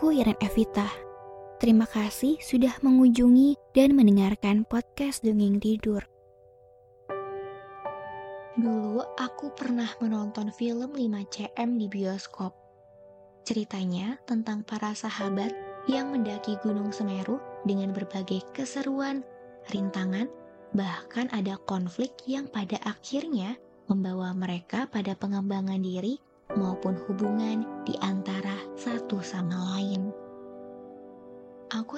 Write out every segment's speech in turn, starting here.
Aku Iren Evita. Terima kasih sudah mengunjungi dan mendengarkan podcast Dongeng Tidur. Dulu aku pernah menonton film 5CM di bioskop. Ceritanya tentang para sahabat yang mendaki Gunung Semeru dengan berbagai keseruan, rintangan, bahkan ada konflik yang pada akhirnya membawa mereka pada pengembangan diri maupun hubungan di antara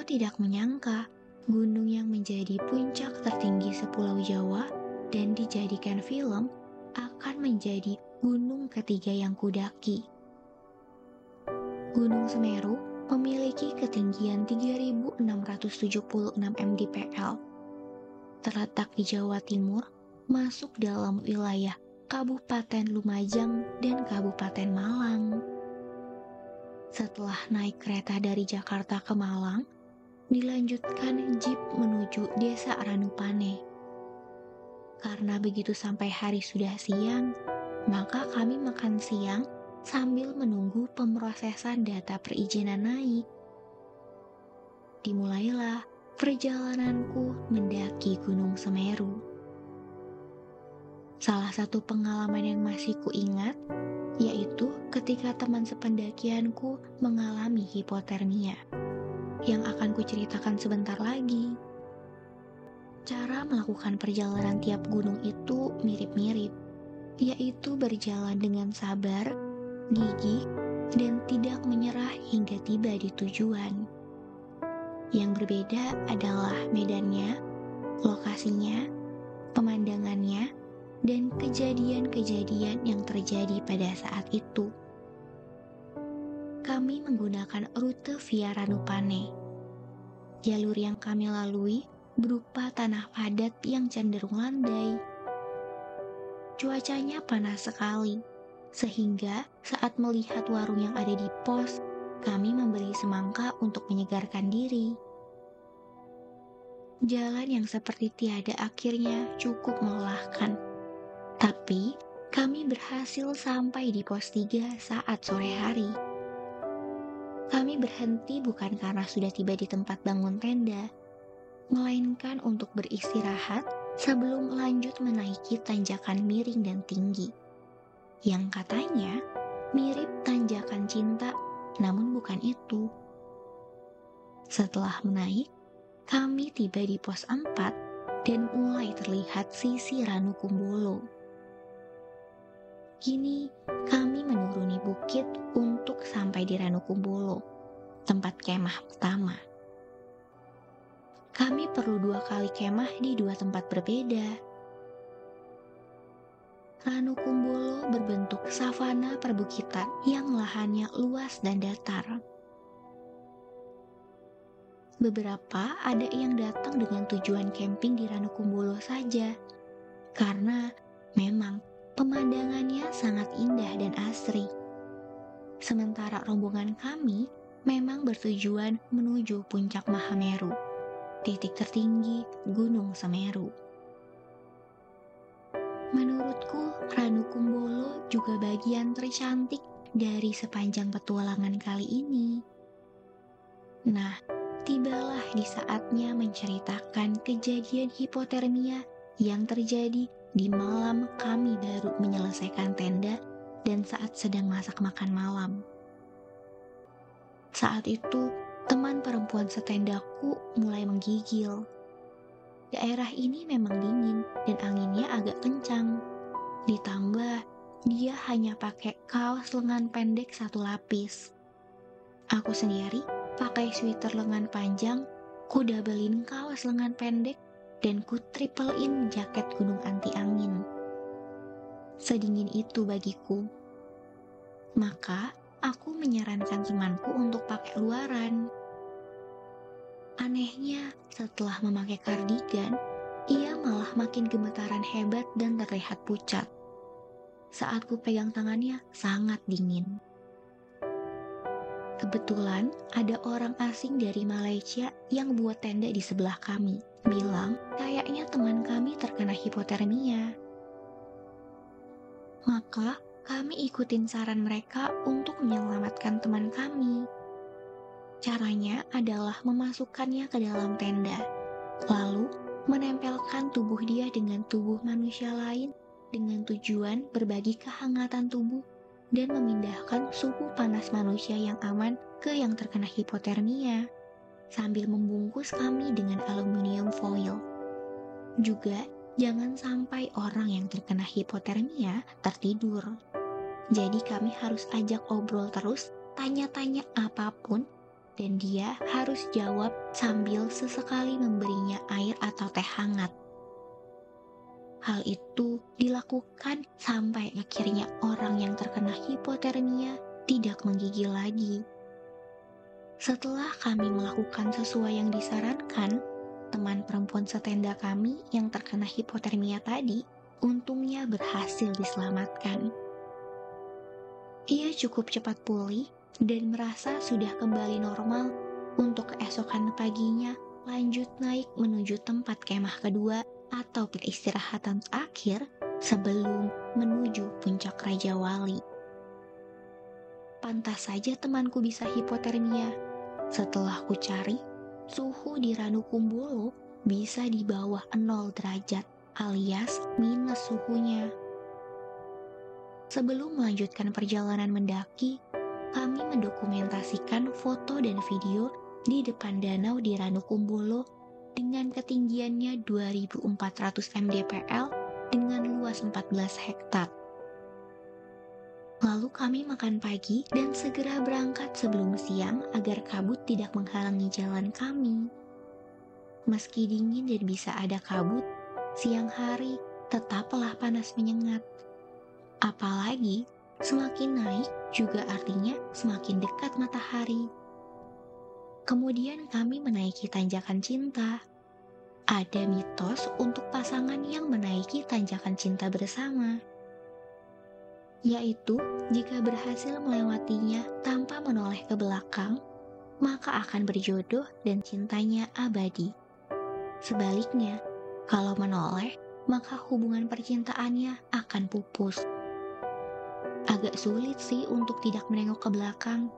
Tidak menyangka gunung yang menjadi puncak tertinggi sepulau Jawa dan dijadikan film akan menjadi gunung ketiga yang kudaki. Gunung Semeru memiliki ketinggian 3676 mdpl. Terletak di Jawa Timur, masuk dalam wilayah Kabupaten Lumajang dan Kabupaten Malang. Setelah naik kereta dari Jakarta ke Malang, dilanjutkan jeep menuju Desa Ranupane. Karena begitu sampai hari sudah siang, maka kami makan siang sambil menunggu pemrosesan data perizinan naik. Dimulailah perjalananku mendaki Gunung Semeru. Salah satu pengalaman yang masih kuingat yaitu ketika teman sependakianku mengalami hipotermia yang akan kuceritakan sebentar lagi. Cara melakukan perjalanan tiap gunung itu mirip-mirip, yaitu berjalan dengan sabar, gigih, dan tidak menyerah hingga tiba di tujuan. Yang berbeda adalah medannya, lokasinya, pemandangannya, dan kejadian-kejadian yang terjadi pada saat itu. Kami menggunakan rute via Ranupane. Jalur yang kami lalui berupa tanah padat yang cenderung landai. Cuacanya panas sekali, sehingga saat melihat warung yang ada di pos, kami membeli semangka untuk menyegarkan diri. Jalan yang seperti tiada akhirnya cukup melelahkan. Tapi, kami berhasil sampai di pos 3 saat sore hari. Kami berhenti bukan karena sudah tiba di tempat bangun tenda, melainkan untuk beristirahat sebelum lanjut menaiki tanjakan miring dan tinggi. Yang katanya mirip tanjakan cinta, namun bukan itu. Setelah menaik, kami tiba di pos 4 dan mulai terlihat sisi Ranu Kumbolo. Kini kami menuruni bukit untuk sampai di Ranu Kumbolo, tempat kemah pertama. Kami perlu dua kali kemah di dua tempat berbeda. Ranu Kumbolo berbentuk savana perbukitan yang lahannya luas dan datar. Beberapa ada yang datang dengan tujuan camping di Ranu Kumbolo saja, karena memang pemandangannya sangat indah dan asri. Sementara rombongan kami memang bertujuan menuju puncak Mahameru, titik tertinggi Gunung Semeru. Menurutku, Ranu Kumbolo juga bagian tercantik dari sepanjang petualangan kali ini. Nah, tibalah di saatnya menceritakan kejadian hipotermia yang terjadi di malam kami baru menyelesaikan tenda dan saat sedang masak makan malam. Saat itu, teman perempuan setendaku mulai menggigil. Daerah ini memang dingin dan anginnya agak kencang. Ditambah, dia hanya pakai kaos lengan pendek satu lapis. Aku sendiri pakai sweater lengan panjang, ku kaos lengan pendek, dan ku triple-in jaket gunung anti angin. Sedingin itu bagiku. Maka aku menyarankan temanku untuk pakai luaran. Anehnya, setelah memakai kardigan, ia malah makin gemetaran hebat dan terlihat pucat. Saat ku pegang tangannya, sangat dingin. Kebetulan ada orang asing dari Malaysia yang buat tenda di sebelah kami. Bilang, kayaknya teman kami terkena hipotermia. Maka, kami ikutin saran mereka untuk menyelamatkan teman kami. Caranya adalah memasukkannya ke dalam tenda, lalu menempelkan tubuh dia dengan tubuh manusia lain dengan tujuan berbagi kehangatan tubuh dan memindahkan suhu panas manusia yang aman ke yang terkena hipotermia sambil membungkus kami dengan aluminium foil. Juga jangan sampai orang yang terkena hipotermia tertidur. Jadi kami harus ajak obrol terus, tanya-tanya apa pun dan dia harus jawab sambil sesekali memberinya air atau teh hangat. Hal itu dilakukan sampai akhirnya orang yang terkena hipotermia tidak menggigil lagi. Setelah kami melakukan sesuai yang disarankan, teman perempuan setenda kami yang terkena hipotermia tadi untungnya berhasil diselamatkan. Ia cukup cepat pulih dan merasa sudah kembali normal untuk keesokan paginya lanjut naik menuju tempat kemah kedua atau peristirahatan terakhir sebelum menuju puncak Raja Wali. Pantas saja temanku bisa hipotermia. Setelah ku cari, suhu di Ranukumbolo bisa di bawah 0 derajat alias minus suhunya. Sebelum melanjutkan perjalanan mendaki, kami mendokumentasikan foto dan video di depan danau di Ranukumbolo dengan ketinggiannya 2400 mdpl dengan luas 14 hektar. Lalu kami makan pagi dan segera berangkat sebelum siang agar kabut tidak menghalangi jalan kami. Meski dingin dan bisa ada kabut, siang hari tetaplah panas menyengat. Apalagi semakin naik juga artinya semakin dekat matahari. Kemudian kami menaiki tanjakan cinta. Ada mitos untuk pasangan yang menaiki tanjakan cinta bersama, yaitu jika berhasil melewatinya tanpa menoleh ke belakang, maka akan berjodoh dan cintanya abadi. Sebaliknya, kalau menoleh, maka hubungan percintaannya akan pupus. Agak sulit sih untuk tidak menengok ke belakang,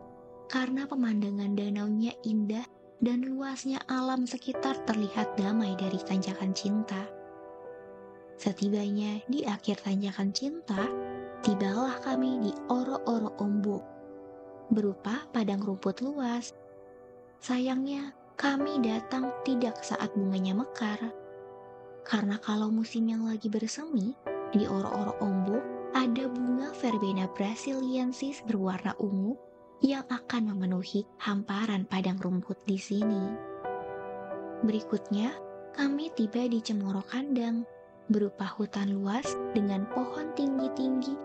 karena pemandangan danaunya indah dan luasnya alam sekitar terlihat damai dari tanjakan cinta. Setibanya di akhir tanjakan cinta, tibalah kami di Oro-Oro Ombok, berupa padang rumput luas. Sayangnya, kami datang tidak saat bunganya mekar. Karena kalau musim yang lagi bersemi, di Oro-Oro Ombok ada bunga verbena brasiliensis berwarna ungu yang akan memenuhi hamparan padang rumput di sini. Berikutnya, kami tiba di Cemoro Kandang, berupa hutan luas dengan pohon tinggi-tinggi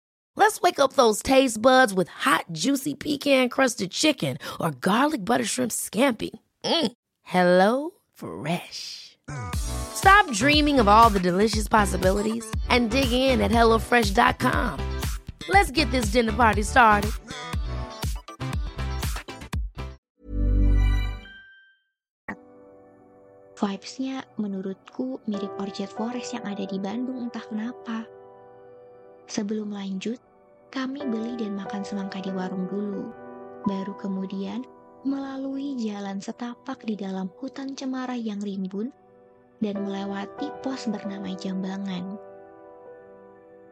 Let's wake up those taste buds with hot, juicy pecan crusted chicken or garlic butter shrimp scampi. Mm. Hello Fresh. Stop dreaming of all the delicious possibilities and dig in at HelloFresh.com. Let's get this dinner party started. Vibes-nya menurutku mirip Orchard Forest yang ada di Bandung entah kenapa. Sebelum lanjut, kami beli dan makan semangka di warung dulu. Baru kemudian melalui jalan setapak di dalam hutan cemara yang rimbun dan melewati pos bernama Jambangan.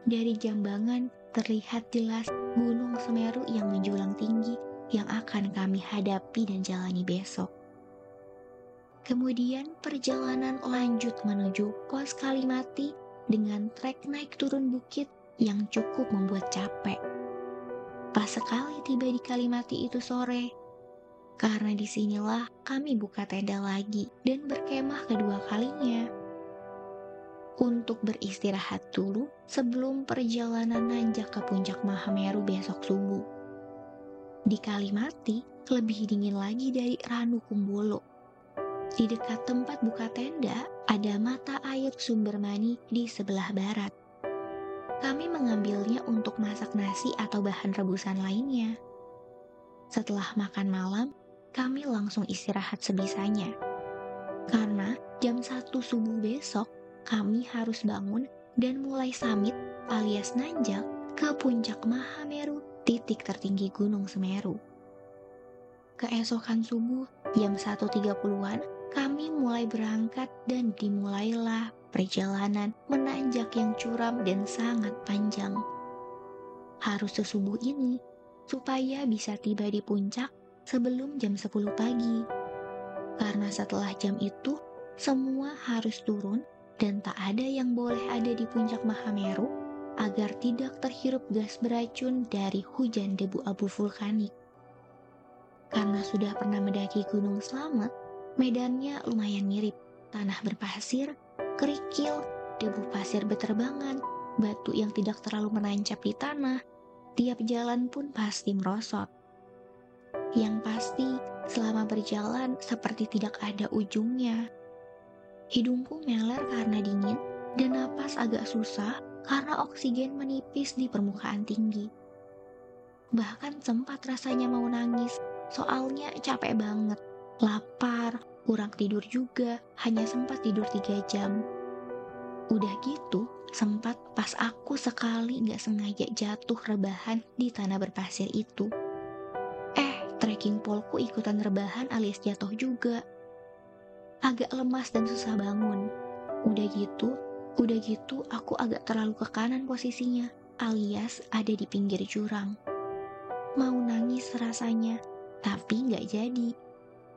Dari Jambangan terlihat jelas Gunung Semeru yang menjulang tinggi yang akan kami hadapi dan jalani besok. Kemudian perjalanan lanjut menuju pos Kalimati dengan trek naik turun bukit yang cukup membuat capek. Pas sekali tiba di Kalimati itu sore, karena di sinilah kami buka tenda lagi dan berkemah kedua kalinya. Untuk beristirahat dulu sebelum perjalanan nanjak ke puncak Mahameru besok subuh. Di Kalimati lebih dingin lagi dari Ranu Kumbolo. Di dekat tempat buka tenda ada mata air sumber mani di sebelah barat. Kami mengambilnya untuk masak nasi atau bahan rebusan lainnya. Setelah makan malam, kami langsung istirahat sebisanya. Karena jam 1 subuh besok, kami harus bangun dan mulai samit alias nanjak ke puncak Mahameru, titik tertinggi Gunung Semeru. Keesokan subuh, jam 1.30-an, kami mulai berangkat dan dimulailah perjalanan menanjak yang curam dan sangat panjang. Harus sesubuh ini supaya bisa tiba di puncak sebelum jam 10 pagi. Karena setelah jam itu, semua harus turun dan tak ada yang boleh ada di puncak Mahameru agar tidak terhirup gas beracun dari hujan debu abu vulkanik. Karena sudah pernah mendaki Gunung Slamet, medannya lumayan mirip, tanah berpasir kerikil, debu pasir beterbangan, batu yang tidak terlalu menancap di tanah, tiap jalan pun pasti merosot. Yang pasti, selama berjalan seperti tidak ada ujungnya. Hidungku meler karena dingin, dan napas agak susah karena oksigen menipis di permukaan tinggi. Bahkan sempat rasanya mau nangis, soalnya capek banget, lapar, kurang tidur juga, hanya sempat tidur tiga jam. Udah gitu, sempat pas aku sekali gak sengaja jatuh rebahan di tanah berpasir itu. Eh, trekking polku ikutan rebahan alias jatuh juga. Agak lemas dan susah bangun. Udah gitu, udah gitu aku agak terlalu ke kanan posisinya, alias ada di pinggir jurang. Mau nangis rasanya, tapi gak jadi.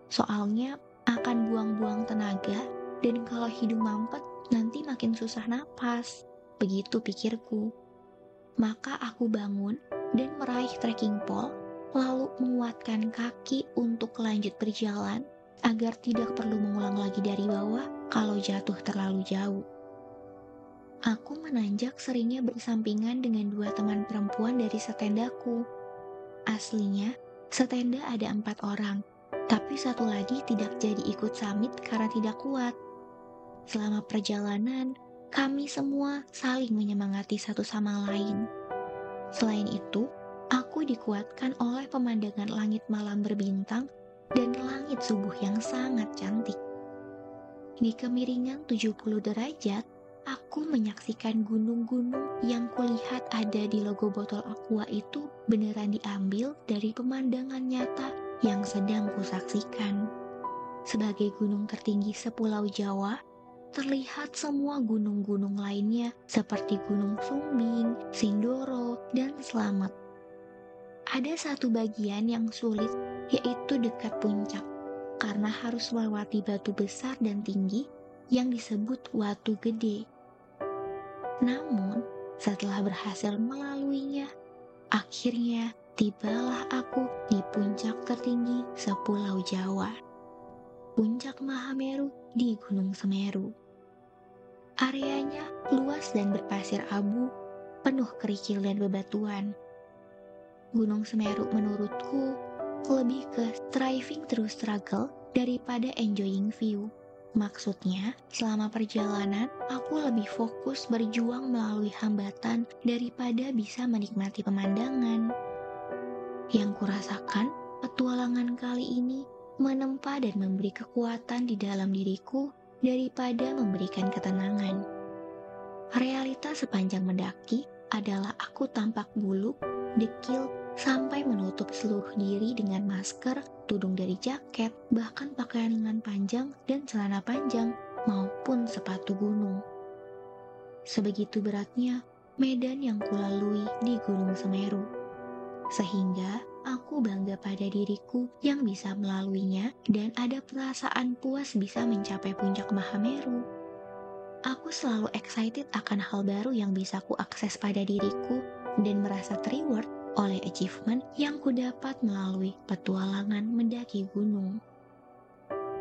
Soalnya akan buang-buang tenaga dan kalau hidung mampet nanti makin susah napas. Begitu pikirku. Maka aku bangun dan meraih trekking pole lalu menguatkan kaki untuk lanjut berjalan agar tidak perlu mengulang lagi dari bawah kalau jatuh terlalu jauh. Aku menanjak seringnya bersampingan dengan dua teman perempuan dari setendaku. Aslinya, setenda ada empat orang, tapi satu lagi tidak jadi ikut summit karena tidak kuat. Selama perjalanan, kami semua saling menyemangati satu sama lain. Selain itu, aku dikuatkan oleh pemandangan langit malam berbintang dan langit subuh yang sangat cantik. Di kemiringan 70 derajat, aku menyaksikan gunung-gunung yang kulihat ada di logo botol aqua itu beneran diambil dari pemandangan nyata yang sedang kusaksikan. Sebagai gunung tertinggi sepulau Jawa, terlihat semua gunung-gunung lainnya seperti Gunung Sumbing, Sindoro, dan Slamet. Ada satu bagian yang sulit, yaitu dekat puncak, karena harus melewati batu besar dan tinggi yang disebut Watu Gede. Namun, setelah berhasil melaluinya, akhirnya tibalah aku di puncak tertinggi sepulau Jawa. Puncak Mahameru di Gunung Semeru. Areanya luas dan berpasir abu, penuh kerikil dan bebatuan. Gunung Semeru menurutku lebih ke striving through struggle daripada enjoying view. Maksudnya, selama perjalanan, aku lebih fokus berjuang melalui hambatan daripada bisa menikmati pemandangan. Yang kurasakan, petualangan kali ini menempa dan memberi kekuatan di dalam diriku daripada memberikan ketenangan. Realita sepanjang mendaki adalah aku tampak buluk dekil, sampai menutup seluruh diri dengan masker, tudung dari jaket, bahkan pakaian lengan panjang dan celana panjang, maupun sepatu gunung. Sebegitu beratnya medan yang kulalui di Gunung Semeru. Sehingga aku bangga pada diriku yang bisa melaluinya dan ada perasaan puas bisa mencapai puncak Mahameru. Aku selalu excited akan hal baru yang bisa ku akses pada diriku dan merasa terreward oleh achievement yang ku dapat melalui petualangan mendaki gunung.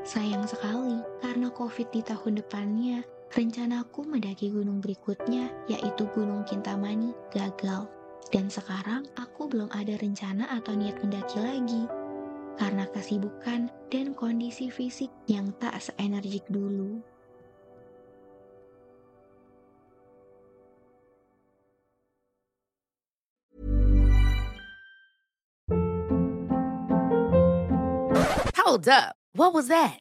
Sayang sekali, karena COVID di tahun depannya, rencanaku mendaki gunung berikutnya, yaitu Gunung Kintamani, gagal. Dan sekarang aku belum ada rencana atau niat mendaki lagi, karena kesibukan dan kondisi fisik yang tak seenergik dulu. Hold up. What was that?